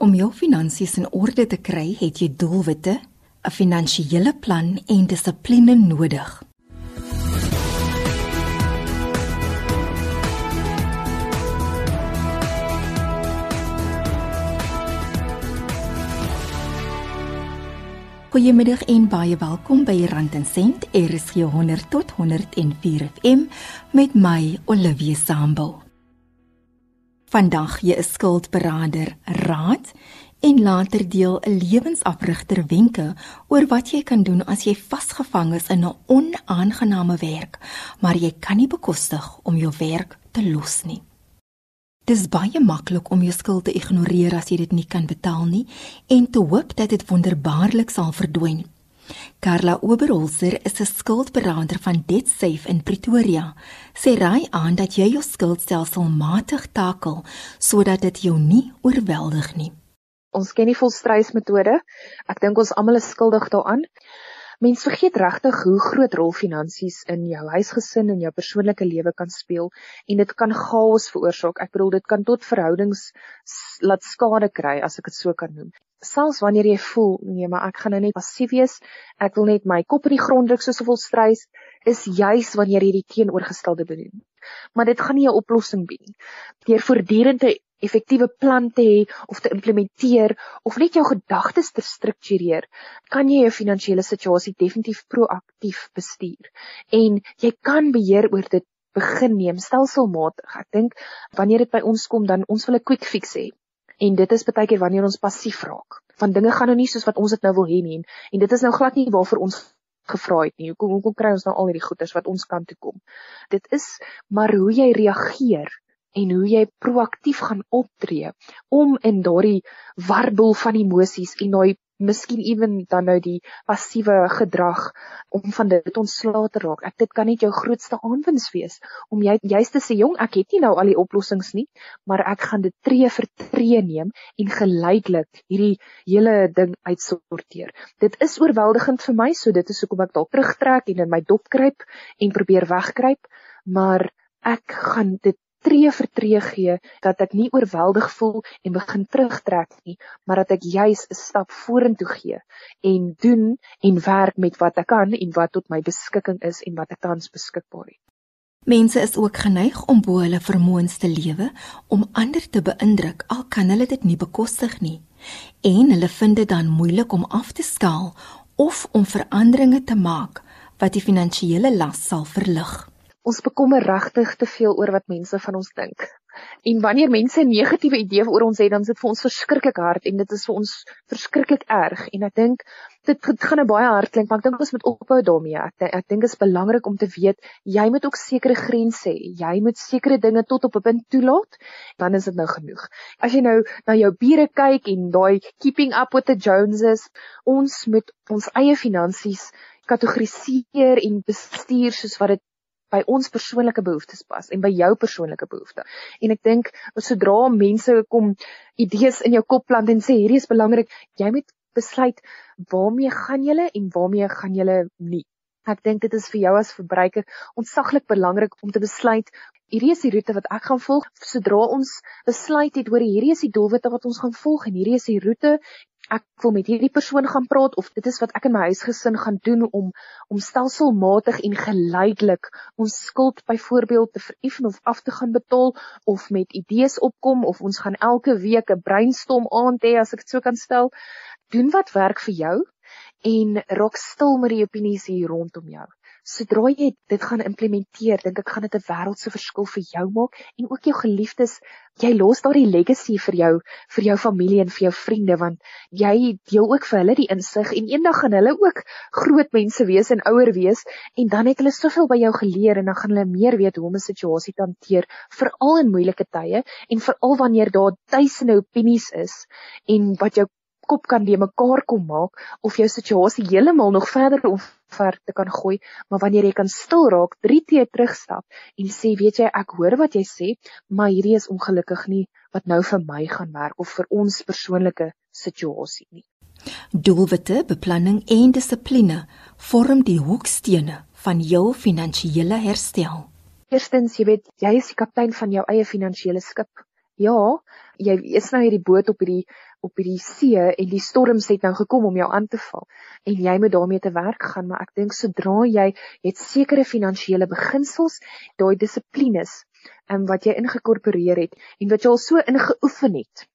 Om jou finansies in orde te kry, het jy doelwitte, 'n finansiële plan en dissipline nodig. Goeiemiddag en baie welkom by Rand en Sent RSG 100 tot 104 FM met my Olivia Sambul. Vandag jy 'n skuldberader raad en later deel 'n lewensafrigter wenke oor wat jy kan doen as jy vasgevang is in 'n onaangename werk, maar jy kan nie bekostig om jou werk te los nie. Dis baie maklik om jou skuld te ignoreer as jy dit nie kan betaal nie en te hoop dat dit wonderbaarlik sal verdwyn. Carla Oberholzer is 'n skuldberader van DebtSafe in Pretoria. Sy raai aan dat jy jou skuldstelsel matig takel sodat dit jou nie oorweldig nie. Ons ken die volstrysmetode. Ek dink ons almal is skuldig daaraan. Mens vergeet regtig hoe groot rol finansies in jou huisgesin en jou persoonlike lewe kan speel en dit kan chaos veroorsaak. Ek bedoel dit kan tot verhoudings laat skade kry as ek dit so kan noem. Selfs wanneer jy voel nee, maar ek gaan nou net passief wees, ek wil net my kop in die grond druk soos 'n volstrys, is juis wanneer jy die teenoorgestelde doen. Maar dit gaan nie 'n oplossing bied nie. Deur voortdurend te effektiewe plan te hê of te implementeer of net jou gedagtes te struktureer, kan jy jou finansiële situasie definitief proaktief bestuur. En jy kan beheer oor dit begin neem stelselmatig. Ek dink wanneer dit by ons kom dan ons wil 'n quick fix hê. En dit is baie keer wanneer ons passief raak. Want dinge gaan nou nie soos wat ons dit nou wil hê nie en dit is nou glad nie waarvoor ons gevra het nie. Hoekom hoekom kry ons nou al hierdie goeders wat ons kant toe kom? Dit is maar hoe jy reageer en hoe jy proaktief gaan optree om in daardie warbel van emosies en daai miskien ewen dan nou die passiewe gedrag om van dit ontslae te raak. Ek dit kan net jou grootste aanwins wees om jy juist te sê jong, ek het nie nou al die oplossings nie, maar ek gaan dit tree vir tree neem en geleidelik hierdie hele ding uitsorteer. Dit is oorweldigend vir my, so dit is hoekom ek dalk terugtrek en in my dop kruip en probeer wegkruip, maar ek gaan dit tree vir tree gee dat ek nie oorweldig voel en begin terugtrek nie, maar dat ek juis 'n stap vorentoe gee en doen en werk met wat ek kan en wat tot my beskikking is en wat ek tans beskikbaar het. Mense is ook geneig om bo hulle vermoëns te lewe om ander te beïndruk al kan hulle dit nie bekostig nie en hulle vind dit dan moeilik om af te skaal of om veranderinge te maak wat die finansiële las sal verlig ons bekommer regtig te veel oor wat mense van ons dink. En wanneer mense 'n negatiewe idee oor ons het, dan is dit vir ons verskriklik hard en dit is vir ons verskriklik erg. En ek dink dit gaan nou baie hard klink, maar ek dink ons moet ophou daarmee. Ek ek dink dit is belangrik om te weet jy moet ook sekere grense hê. Jy moet sekere dinge tot op 'n punt toelaat, dan is dit nou genoeg. As jy nou na jou bure kyk en daai keeping up with the Joneses, ons moet ons eie finansies kategoriseer en bestuur soos wat dit by ons persoonlike behoeftes pas en by jou persoonlike behoeftes. En ek dink sodra mense kom idees in jou kop plant en sê hierdie is belangrik, jy moet besluit waarmee gaan jy en waarmee gaan jy nie. Ek dink dit is vir jou as verbruiker ontsaglik belangrik om te besluit hierdie is die roete wat ek gaan volg. Sodra ons besluit het oor hierdie is die doelwitte wat ons gaan volg en hierdie is die roete ek wil met hierdie persoon gaan praat of dit is wat ek in my huisgesin gaan doen om om stelselmatig en geleidelik ons skuld byvoorbeeld te vereffen of af te gaan betaal of met idees opkom of ons gaan elke week 'n brainstorm aand hê as ek dit so kan stel doen wat werk vir jou en raak stil met die opinies hier rondom jou sodra jy dit gaan implementeer, dink ek gaan dit 'n wêreldse verskil vir jou maak en ook jou geliefdes. Jy los daardie legacy vir jou, vir jou familie en vir jou vriende want jy deel ook vir hulle die insig en eendag gaan hulle ook groot mense wees en ouer wees en dan het hulle soveel by jou geleer en dan gaan hulle meer weet hoe om 'n situasie te hanteer, veral in moeilike tye en veral wanneer daar duisende opinies is en wat jou kop kan die mekaar kom maak of jou situasie heeltemal nog verder ver te kan gooi, maar wanneer jy kan stil raak, drie tree terugstap en sê, weet jy, ek hoor wat jy sê, maar hierdie is ongelukkig nie wat nou vir my gaan werk of vir ons persoonlike situasie nie. Doelwitte, beplanning en dissipline vorm die hoekstene van jou finansiële herstel. Eerstens, jy weet, jy is die kaptein van jou eie finansiële skip. Ja, jy is nou hierdie boot op hierdie op hierdie see en die storms het nou gekom om jou aan te val en jy moet daarmee te werk gaan maar ek dink sodra jy het sekere finansiële beginsels daai dissiplines um, wat jy ingekorporeer het en wat jy al so ingeoefen het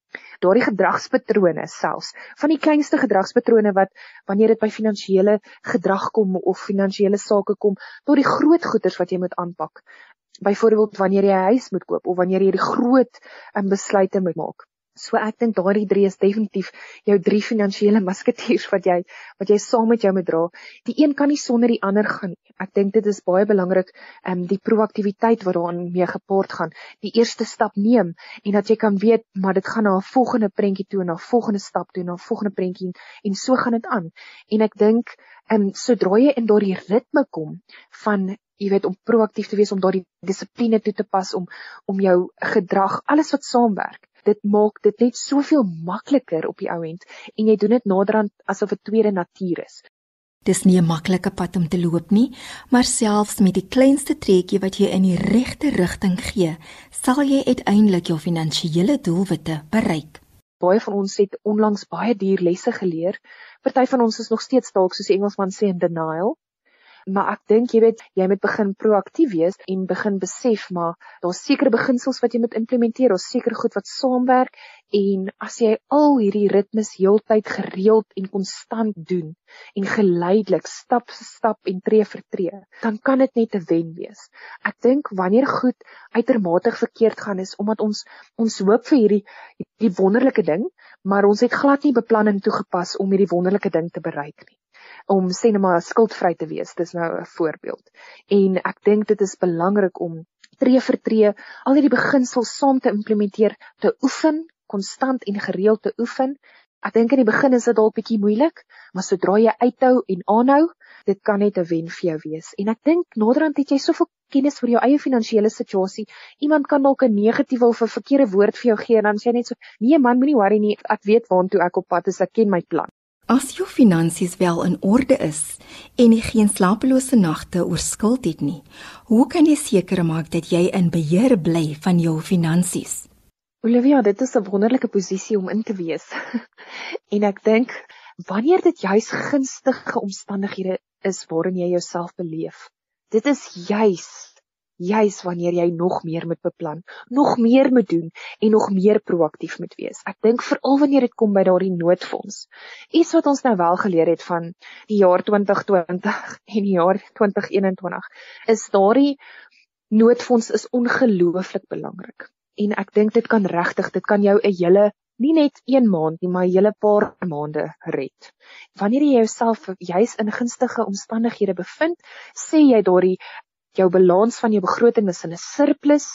daardie gedragspatrone selfs van die kleinste gedragspatrone wat wanneer dit by finansiële gedrag kom of finansiële sake kom tot die groot goederes wat jy moet aanpak. Byvoorbeeld wanneer jy 'n huis moet koop of wanneer jy die groot um, besluite moet maak So ek dink daardie drie is definitief jou drie finansiële musketiers wat jy wat jy saam met jou moet dra. Die een kan nie sonder die ander gaan nie. Ek dink dit is baie belangrik om um, die proaktiwiteit wat daarin mee gepaard gaan, die eerste stap neem en dat jy kan weet maar dit gaan na 'n volgende prentjie toe en na 'n volgende stap toe en na 'n volgende prentjie en so gaan dit aan. En ek dink ehm um, sodra jy in daardie ritme kom van jy weet om proaktief te wees om daardie dissipline toe te pas om om jou gedrag alles wat saamwerk dit maak dit net soveel makliker op die ou end en jy doen dit naderhand asof dit tweede natuur is. Dis nie 'n maklike pad om te loop nie, maar selfs met die kleinste trekkie wat jy in die regte rigting gee, sal jy uiteindelik jou finansiële doelwitte bereik. Baie van ons het onlangs baie duur lesse geleer. Party van ons is nog steeds dalk soos die Engelsman sê in denial maar ek dink jy weet jy moet begin proaktief wees en begin besef maar daar's sekere beginsels wat jy moet implementeer, daar's sekere goed wat saamwerk en as jy al hierdie ritmes heeltyd gereeld en konstant doen en geleidelik stap vir stap en tree vir tree, dan kan dit net 'n wen wees. Ek dink wanneer goed uitermate verkeerd gaan is omdat ons ons hoop vir hierdie hierdie wonderlike ding, maar ons het glad nie beplanning toegepas om hierdie wonderlike ding te bereik nie om sê net maar skuldvry te wees. Dis nou 'n voorbeeld. En ek dink dit is belangrik om tree vir tree al hierdie beginsels saam te implementeer, te oefen, konstant en gereeld te oefen. Ek dink in die begin is dit dalk bietjie moeilik, maar sodra jy uithou en aanhou, dit kan net 'n wen vir jou wees. En ek dink naderhand het jy soveel kennis oor jou eie finansiële situasie. Iemand kan dalk 'n negatiewe of 'n verkeerde woord vir jou gee en dan sê jy net so: "Nee man, moenie worry nie. Ek weet waantoe ek op pad is. Ek ken my plan." As jou finansies wel in orde is en jy geen slapelose nagte oor skuld het nie, hoe kan jy seker maak dat jy in beheer bly van jou finansies? Olivia, dit is 'n wonderlike posisie om in te wees. en ek dink wanneer dit juis gunstige omstandighede is waarin jy jouself beleef, dit is juis juis wanneer jy nog meer moet beplan, nog meer moet doen en nog meer proaktief moet wees. Ek dink veral wanneer dit kom by daardie noodfonds. Iets wat ons nou wel geleer het van die jaar 2020 en die jaar 2021 is daardie noodfonds is ongelooflik belangrik. En ek dink dit kan regtig, dit kan jou 'n hele nie net 1 maand nie, maar 'n hele paar maande red. Wanneer jy jouself juis in gunstige omstandighede bevind, sê jy daardie jou balans van jou begroting is in 'n surplus,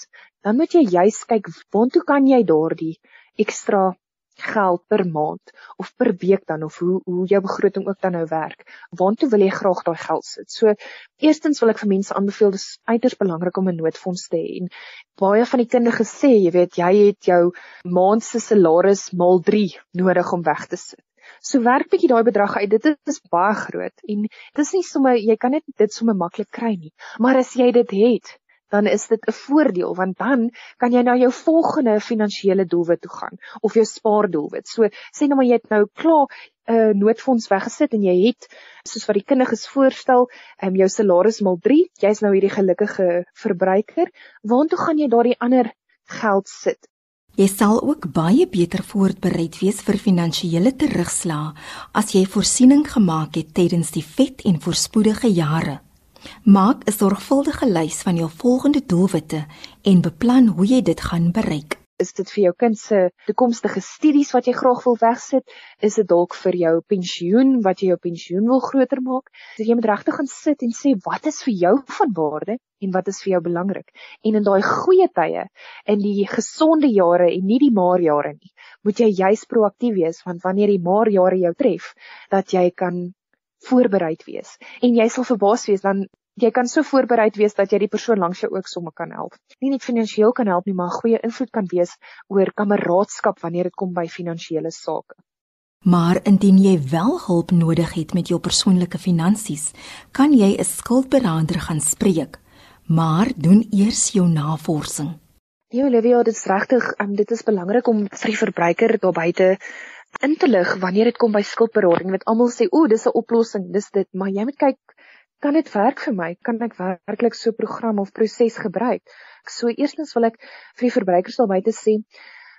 dan moet jy juis kyk waantoe kan jy daardie ekstra geld per maand of per week dan of hoe hoe jou begroting ook dan nou werk. Waantoe wil jy graag daai geld sit? So eerstens wil ek vir mense aanbeveel dis uiters belangrik om 'n noodfonds te hê. En baie van die kinders gesê, jy weet, jy het jou maand se salaris maal 3 nodig om weg te sit. So werk bietjie daai bedrag uit. Dit is baie groot en dit is nie sommer jy kan net dit sommer maklik kry nie. Maar as jy dit het, dan is dit 'n voordeel want dan kan jy na jou volgende finansiële doelwit toe gaan of jou spaardoelwit. So sê nou maar jy het nou klaar 'n uh, noodfonds weggesit en jy het soos wat die kinders voorstel, um, jou salaris maal 3, jy's nou hierdie gelukkige verbruiker. Waartoe gaan jy daardie ander geld sit? Jy sal ook baie beter voorbereid wees vir finansiële terugslag as jy voorsiening gemaak het tydens die vet en voorspoedige jare. Maak 'n sorgvuldige lys van jou volgende doelwitte en beplan hoe jy dit gaan bereik. Is dit vir jou kind se toekomstige studies wat jy graag wil wegsit? Is dit dalk vir jou pensioen wat jy jou pensioen wil groter maak? So jy moet regtig gaan sit en sê wat is vir jou van waarde en wat is vir jou belangrik? En in daai goeie tye, in die gesonde jare en nie die maar jare nie, moet jy juis proaktief wees want wanneer die maar jare jou tref, dat jy kan voorbereid wees. En jy sal verbaas wees dan jy kan so voorbereid wees dat jy die persoon langs jou ook sommer kan help. Nie net finansiëel kan help nie, maar 'n goeie invloed kan wees oor kameraadskap wanneer dit kom by finansiële sake. Maar indien jy wel hulp nodig het met jou persoonlike finansies, kan jy 'n skuldberader gaan spreek, maar doen eers jou navorsing. Nee Olivia, dit is regtig, um, dit is belangrik om vir die verbruiker daar buite in te lig wanneer dit kom by skuldberading. Want almal sê, "O, dis 'n oplossing, dis dit." Maar jy moet kyk, kan dit werk vir my? Kan ek werklik so 'n program of proses gebruik? So eerstens wil ek vir die verbruikers daar buite sê,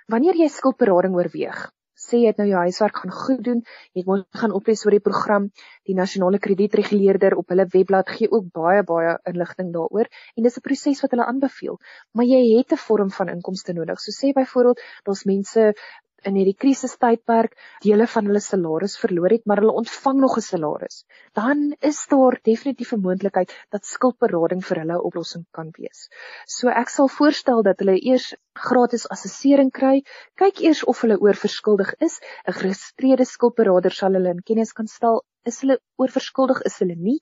wanneer jy skuldberading oorweeg, sê jy het nou jou huiswerk gaan goed doen, jy mooi gaan oplees oor die program. Die nasionale kredietreguleerder op hulle webblad gee ook baie baie inligting daaroor en dis 'n proses wat hulle aanbeveel. Maar jy het 'n vorm van inkomste nodig. So sê byvoorbeeld, daar's mense in hierdie krisistydperk dele van hulle salaris verloor het, maar hulle ontvang nog 'n salaris, dan is daar definitief 'n moontlikheid dat skuldberading vir hulle 'n oplossing kan wees. So ek sal voorstel dat hulle eers gratis assessering kry, kyk eers of hulle oorverskuldig is. 'n Geregistreerde skuldberader sal hulle in kennis kan stel is hulle oorverskuldig is hulle nie.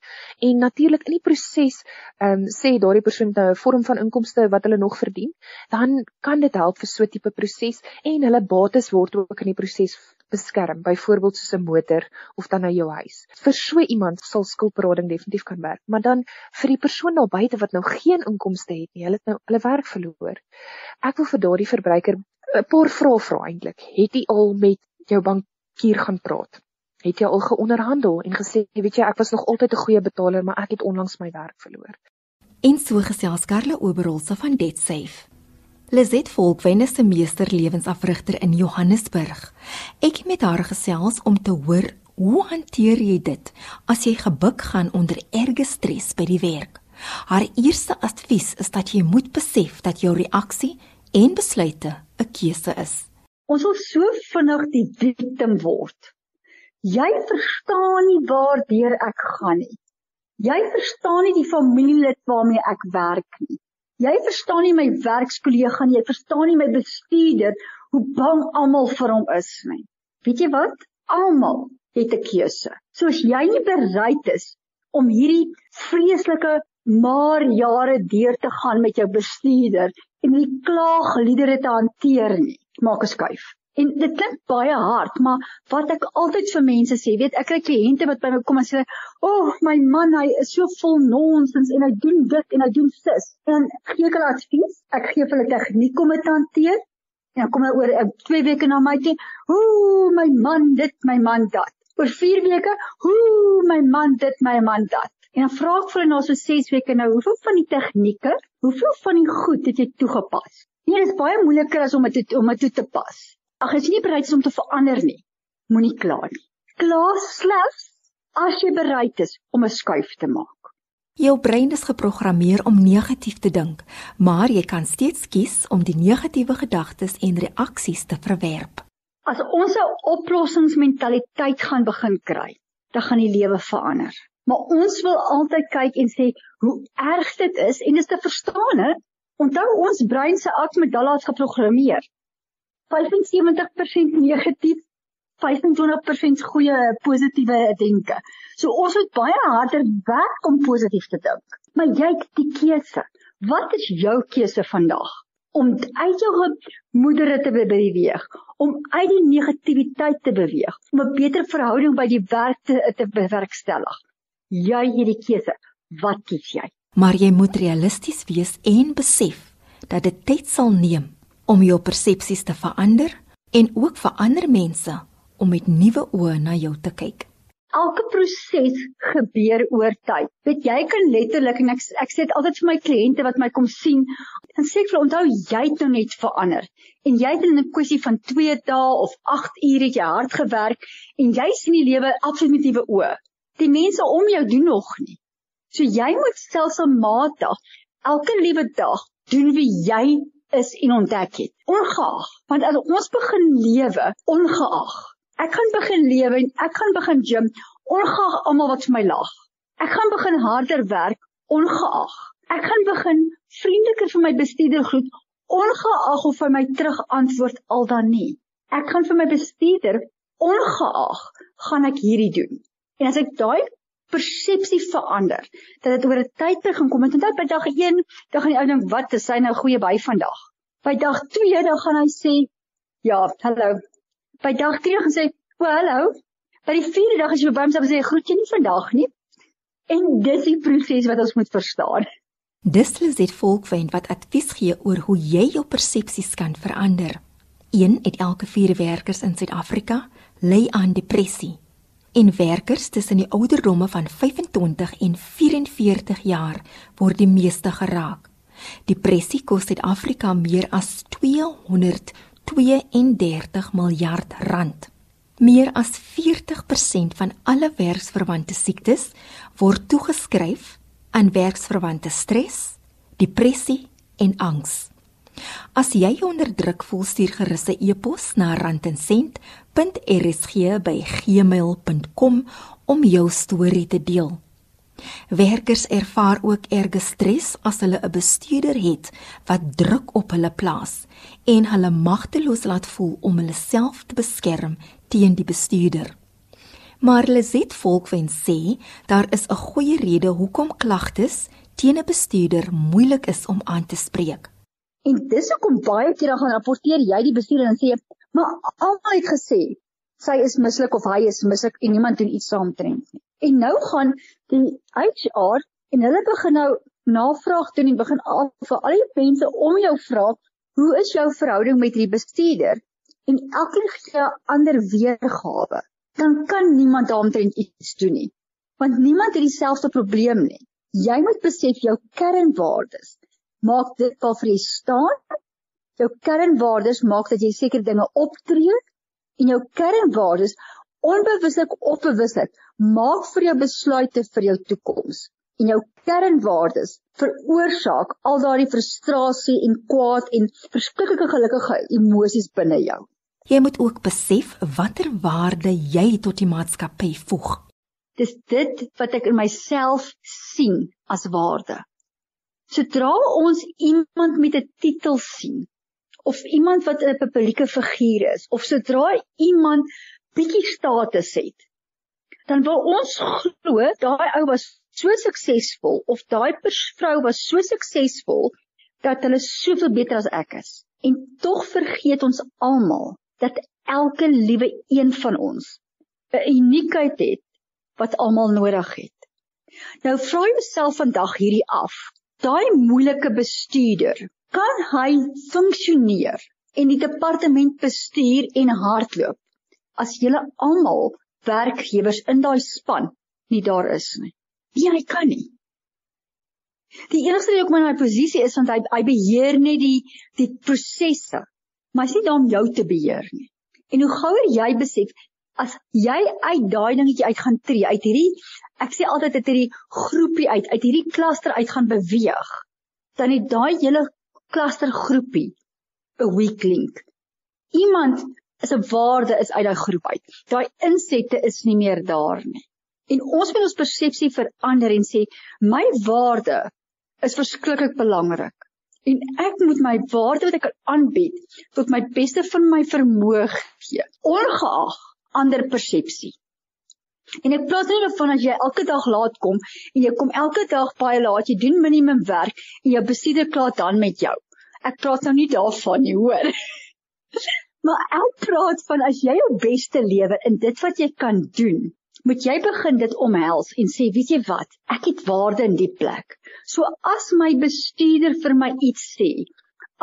En natuurlik in die proses ehm um, sê daardie persoon nou 'n vorm van inkomste wat hulle nog verdien dan kan dit help vir so 'n tipe proses en hulle bates word ook in die proses beskerm byvoorbeeld soos 'n motor of dan nou jou huis. Vir so iemand sal skuldberading definitief kan werk maar dan vir die persoon daar buite wat nou geen inkomste het nie hulle het nou hulle werk verloor. Ek wil vir daardie verbruiker 'n paar vrae vra eintlik. Het jy al met jou bankier gaan praat Het jy al geonderhandel en gesê, weet jy, ek was nog altyd 'n goeie betaler, maar ek het onlangs my werk verloor. En so gesels Karla Oberholse van DebtSafe. Lizet Volkwen is 'n meester lewensafrigter in Johannesburg. Ek het met haar gesels om te hoor hoe hanteer jy dit as jy gebuk gaan onder erge stres by die werk. Haar eerste advies is dat jy moet besef dat jou reaksie en besluite 'n keuse is. Ons wil so vinnig die victim word Jy verstaan nie waardeur ek gaan nie. Jy verstaan nie die familielid waarmee ek werk nie. Jy verstaan nie my werkskollega nie, jy verstaan nie my bestuurder hoe bang almal vir hom is nie. Weet jy wat? Almal het 'n keuse. So as jy nie bereid is om hierdie vreeslike maar jare deur te gaan met jou bestuurder en die klaagliedere te hanteer nie, maak 'n skuif. En dit klink baie hard, maar wat ek altyd vir mense sê, weet ek kry kliënte wat by my kom en sê, "O, oh, my man, hy is so vol nonsens en hy doen dit en hy doen sis." En gee ek hulle advies, ek gee hulle tegniek om dit te hanteer. En dan kom hulle oor 2 weke na my toe, "Ooh, my man dit, my man dat." Oor 4 weke, "Ooh, my man dit, my man dat." En dan vra ek vir hulle na so 6 weke nou, "Hoeveel van die tegnieke, hoeveel van die goed het jy toegepas?" Nee, dit is baie moeiliker as om dit om dit toe te pas. Ag as jy nie bereid is om te verander nie, moenie kla nie. Kla slegs as jy bereid is om 'n skuif te maak. Jou brein is geprogrammeer om negatief te dink, maar jy kan steeds kies om die negatiewe gedagtes en reaksies te verwerp. As ons 'n oplossingsmentaliteit gaan begin kry, dan gaan die lewe verander. Maar ons wil altyd kyk en sê hoe erg dit is en dit is te verstaan, hè? Onthou ons brein se akmedulla is geprogrammeer 75% negatief, 25% goeie positiewe denke. So ons moet baie harder werk om positief te dink. Maar jy het die keuse. Wat is jou keuse vandag? Om uit jou moedere te beweeg, om uit die negativiteit te beweeg, om 'n beter verhouding by die werk te, te bewerkstellig. Jy het die keuse. Wat kies jy? Maar jy moet realisties wees en besef dat dit tyd sal neem om jou persepsies te verander en ook vir ander mense om met nuwe oë na jou te kyk. Elke proses gebeur oor tyd. Weet jy kan letterlik en ek ek sê dit altyd vir my kliënte wat my kom sien, dan sê ek vir onthou jy het nou net verander en jy het in 'n kwessie van 2 dae of 8 ure jy hard gewerk en jy sien die lewe absoluut met nuwe oë. Die mense om jou doen nog nie. So jy moet stelselmatig elke liewe dag doen wie jy is en ontdek het. Ongeag, want as ons begin lewe ongeag. Ek gaan begin lewe en ek gaan begin gym ongeag almal wat vir my lag. Ek gaan begin harder werk ongeag. Ek gaan begin vriendeliker vir my bestuurder groet ongeag of hy my terug antwoord al dan nie. Ek gaan vir my bestuurder ongeag gaan ek hierdie doen. En as ek daai persepsie verander dat dit oor 'n tyd te gaan kom onthou by dag 1 dan gaan die ou dink wat is hy nou goeie by vandag? By dag 2 dan gaan hy sê ja hallo. By dag 3 gaan hy sê o hallo. By die 4de dag as jy by hom sê groet jy nie vandag nie? En dis die proses wat ons moet verstaan. Dis Lizet Volkwind wat advies gee oor hoe jy jou persepsies kan verander. Een uit elke 4 werkers in Suid-Afrika ly aan depressie. En werkers tussen die ouderdomme van 25 en 44 jaar word die meeste geraak. Depressie kos Suid-Afrika meer as 232 miljard rand. Meer as 40% van alle werksverwante siektes word toegeskryf aan werksverwante stres, depressie en angs. As jy onder druk voel, stuur gerus 'n e-pos na randencent.rsg@gmail.com om jou storie te deel. Werkers ervaar ook erge stres as hulle 'n bestuurder het wat druk op hulle plaas en hulle magteloos laat voel om hulle self te beskerm teen die bestuurder. Maar Lizet Volkwen sê daar is 'n goeie rede hoekom klagtes teen 'n bestuurder moeilik is om aan te spreek. En dis hoekom baie keer dan gaan rapporteer jy die bestuurder en sê, "Maar almal het gesê sy is mislik of hy is mislik en niemand doen iets saamtrend nie." En nou gaan die HR en hulle begin nou navraag doen en begin al vir al die mense om jou vra, "Hoe is jou verhouding met die bestuurder?" En elkeen gee 'n ander weergawe dan kan niemand daaromtrent iets doen nie. Want niemand het dieselfde probleem nie. Jy moet besef jou kernwaardes maak dit wat vir jy staan. Jou kernwaardes maak dat jy sekere dinge optree en jou kernwaardes onbewuslik of bewuslik maak vir jou besluite vir jou toekoms. En jou kernwaardes veroorsaak al daardie frustrasie en kwaad en verskriklike gelukkige emosies binne jou. Jy moet ook besef watter waarde jy tot die maatskappy voeg. Dis dit wat ek in myself sien as waarde. Sodra ons iemand met 'n titel sien of iemand wat 'n publieke figuur is of sodra iemand bietjie status het, dan wil ons glo daai ou was so suksesvol of daai vrou was so suksesvol dat hulle soveel beter as ek is. En tog vergeet ons almal dat elke liewe een van ons 'n uniekheid het wat almal nodig het. Nou vra jouself vandag hierdie af. Daai moeilike bestuurder, kan hy funksioneer en die departement bestuur en hardloop as julle almal werkgewers in daai span nie daar is nie? Nee, hy kan nie. Die enigste rede hoekom hy in daai posisie is want hy hy beheer net die die prosesse maar is nie daar om jou te beheer nie. En hoe gouer jy besef as jy uit daai dingetjie uit gaan tree, uit hierdie ek sê altyd uit hierdie groepie uit, uit hierdie klaster uit gaan beweeg, dan het daai hele klaster groepie 'n weak link. Iemand is 'n waarde is uit daai groep uit. Daai insette is nie meer daar nie. En ons moet ons persepsie verander en sê my waarde is verskriklik belangrik en ek moet my waarde wat ek kan aanbied tot my beste van my vermoë gee ongeag ander persepsie en ek praat nie van as jy elke dag laat kom en jy kom elke dag baie laat jy doen minimum werk en jou bestuurder klaar dan met jou. Ek praat nou nie daarvan nie hoor. Maar ek praat van as jy jou beste lewe in dit wat jy kan doen moet jy begin dit omhels en sê weet jy wat? Ek het waarde in die plek. So as my bestuurder vir my iets sê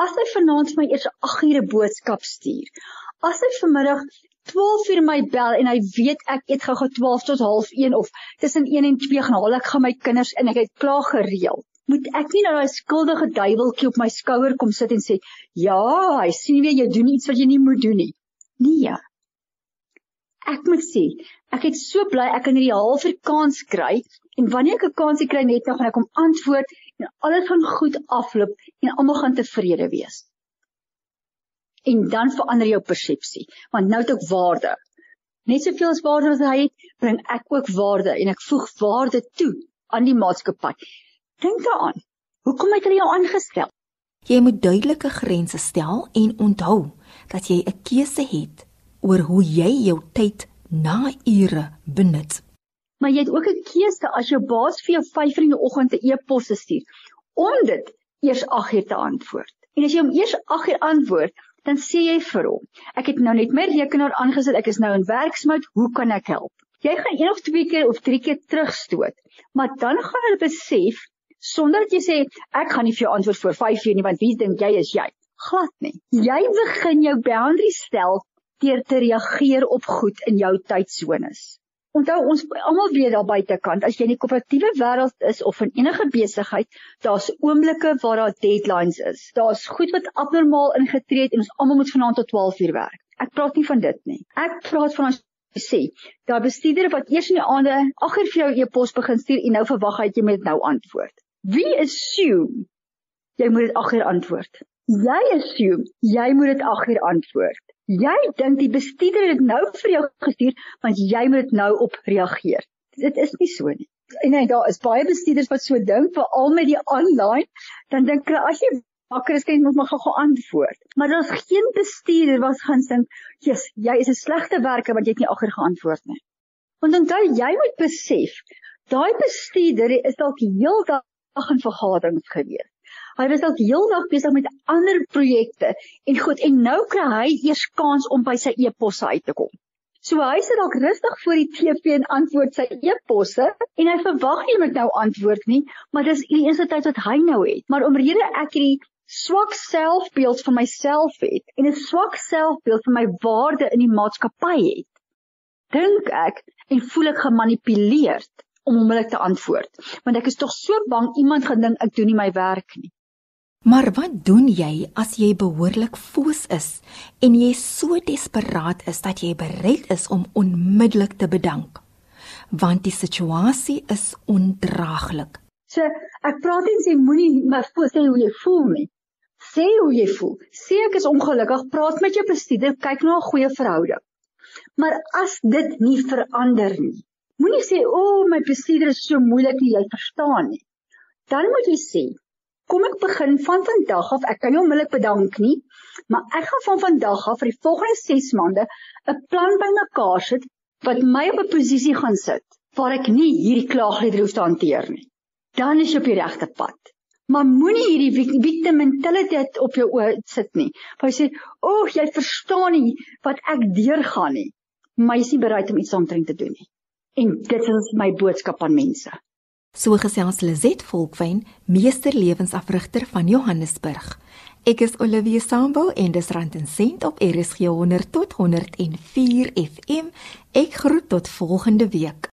as hy vanaand vir my eers 8 ure boodskap stuur as hy vanmiddag 12 uur my bel en hy weet ek eet gou-gou 12 tot 0.30 of tussen 1 en 2 gaan haal ek gaan my kinders en ek het klaar gereël. Moet ek nie nou daai skuldige duiweltjie op my skouer kom sit en sê ja hy sien weer jy doen iets wat jy nie moet doen nie. Nee ek moet sê, ek het so bly ek kan hierdie halwe kans kry en wanneer ek 'n kans kry net nou gaan ek hom antwoord en alles gaan goed afloop en almal gaan tevrede wees. En dan verander jou persepsie, want nou het ek waarde. Net soveel as waarde wat hy het, bring ek ook waarde en ek voeg waarde toe aan die maatskappy. Dink daaraan. Hoekom het hulle jou aangestel? Jy moet duidelike grense stel en onthou dat jy 'n keuse het oor hoe jy jou tyd na ure benut. Maar jy het ook 'n keuse as jou baas vir jou 5:00 in die oggend 'n e-pos stuur om dit eers 8:00 te antwoord. En as jy hom eers 8:00 antwoord, dan sê jy vir hom: "Ek het nou net my rekenaar aangesit, ek is nou in werksmoed, hoe kan ek help?" Jy gaan een of twee keer of drie keer terugstoot, maar dan gaan hulle besef sonder dat jy sê ek gaan nie vir jou antwoord voor 5 uur nie want wie dink jy is jy? Glad nie. Jy begin jou boundaries stel deur te reageer op goed in jou tydsones. Onthou ons almal weet daar buitekant as jy in die korporatiewe wêreld is of in enige besigheid, daar's oomblikke waar daar deadlines is. Daar's goed wat abnormaal ingetree het en ons almal moet vanaand tot 12 uur werk. Ek praat nie van dit nie. Ek praat van ons sê, daar bestuurders wat eers in die aande agter vir jou e-pos begin stuur en nou verwag hy jy moet nou antwoord. Wie assume jy moet dit agter antwoord? Jy assume jy moet dit agter antwoord. Jy dink die bestuurder het nou vir jou gestuur want jy moet dit nou op reageer. Dit is nie so nie. En nee, daar is baie bestuurders wat so dink, veral met die aanlyn, dan dink hulle as jy wakker is, kan jy mos maar gou antwoord. Maar daar's geen bestuurder wat gaan dink, "Jesus, jy is 'n slegte werker want jy het nie agter geantwoord nie." Want onthou, jy moet besef, daai bestuurder is dalk heeldag in vergaderings gewees. Hy was dalk heeldag besig met ander projekte en goed en nou kry hy eers kans om by sy e-posse uit te kom. So hy sit dalk rustig voor die TV en antwoord sy e-posse en hy verwag nie met nou antwoord nie, maar dis die eerste tyd wat hy nou het. Maar omrede ek hierdie swak selfbeeld van myself het en 'n swak selfbeeld van my waarde in die maatskappy het, dink ek en voel ek gemanipuleer om onmiddellik te antwoord, want ek is tog so bang iemand gaan dink ek doen nie my werk nie. Maar wat doen jy as jy behoorlik foos is en jy so desperaat is dat jy bereid is om onmiddellik te bedank? Want die situasie is ondraaglik. So, ek praat en sê moenie maar sê hoe jy voel nie. Sê hoe jy voel. Sê ek is ongelukkig, praat met jou bestuurder, kyk na 'n goeie verhouding. Maar as dit nie verander nie, moenie sê o, oh, my bestuurder is so moeilik nie, jy verstaan nie. Dan moet jy sê, kom ek begin van vandag af. Ek kan nie onmiddellik bedank nie, maar ek gaan van vandag af vir die volgende 6 maande 'n plan bymekaar sit wat my op 'n posisie gaan sit waar ek nie hierdie klaagliedere hoef te hanteer nie. Dan is jy op die regte pad. Maar moenie hierdie victim mentality op jou oë sit nie. Want jy sê, "O, oh, jy verstaan nie wat ek deurgaan nie." Maar jy is nie bereid om iets omtrent te doen nie. En dit is my boodskap aan mense. So gesels Lizet Volkwyn, meester lewensafrigter van Johannesburg. Ek is Olivia Sambo en dis Rand en Sent op RSG 100 tot 104 FM. Ek groet tot volgende week.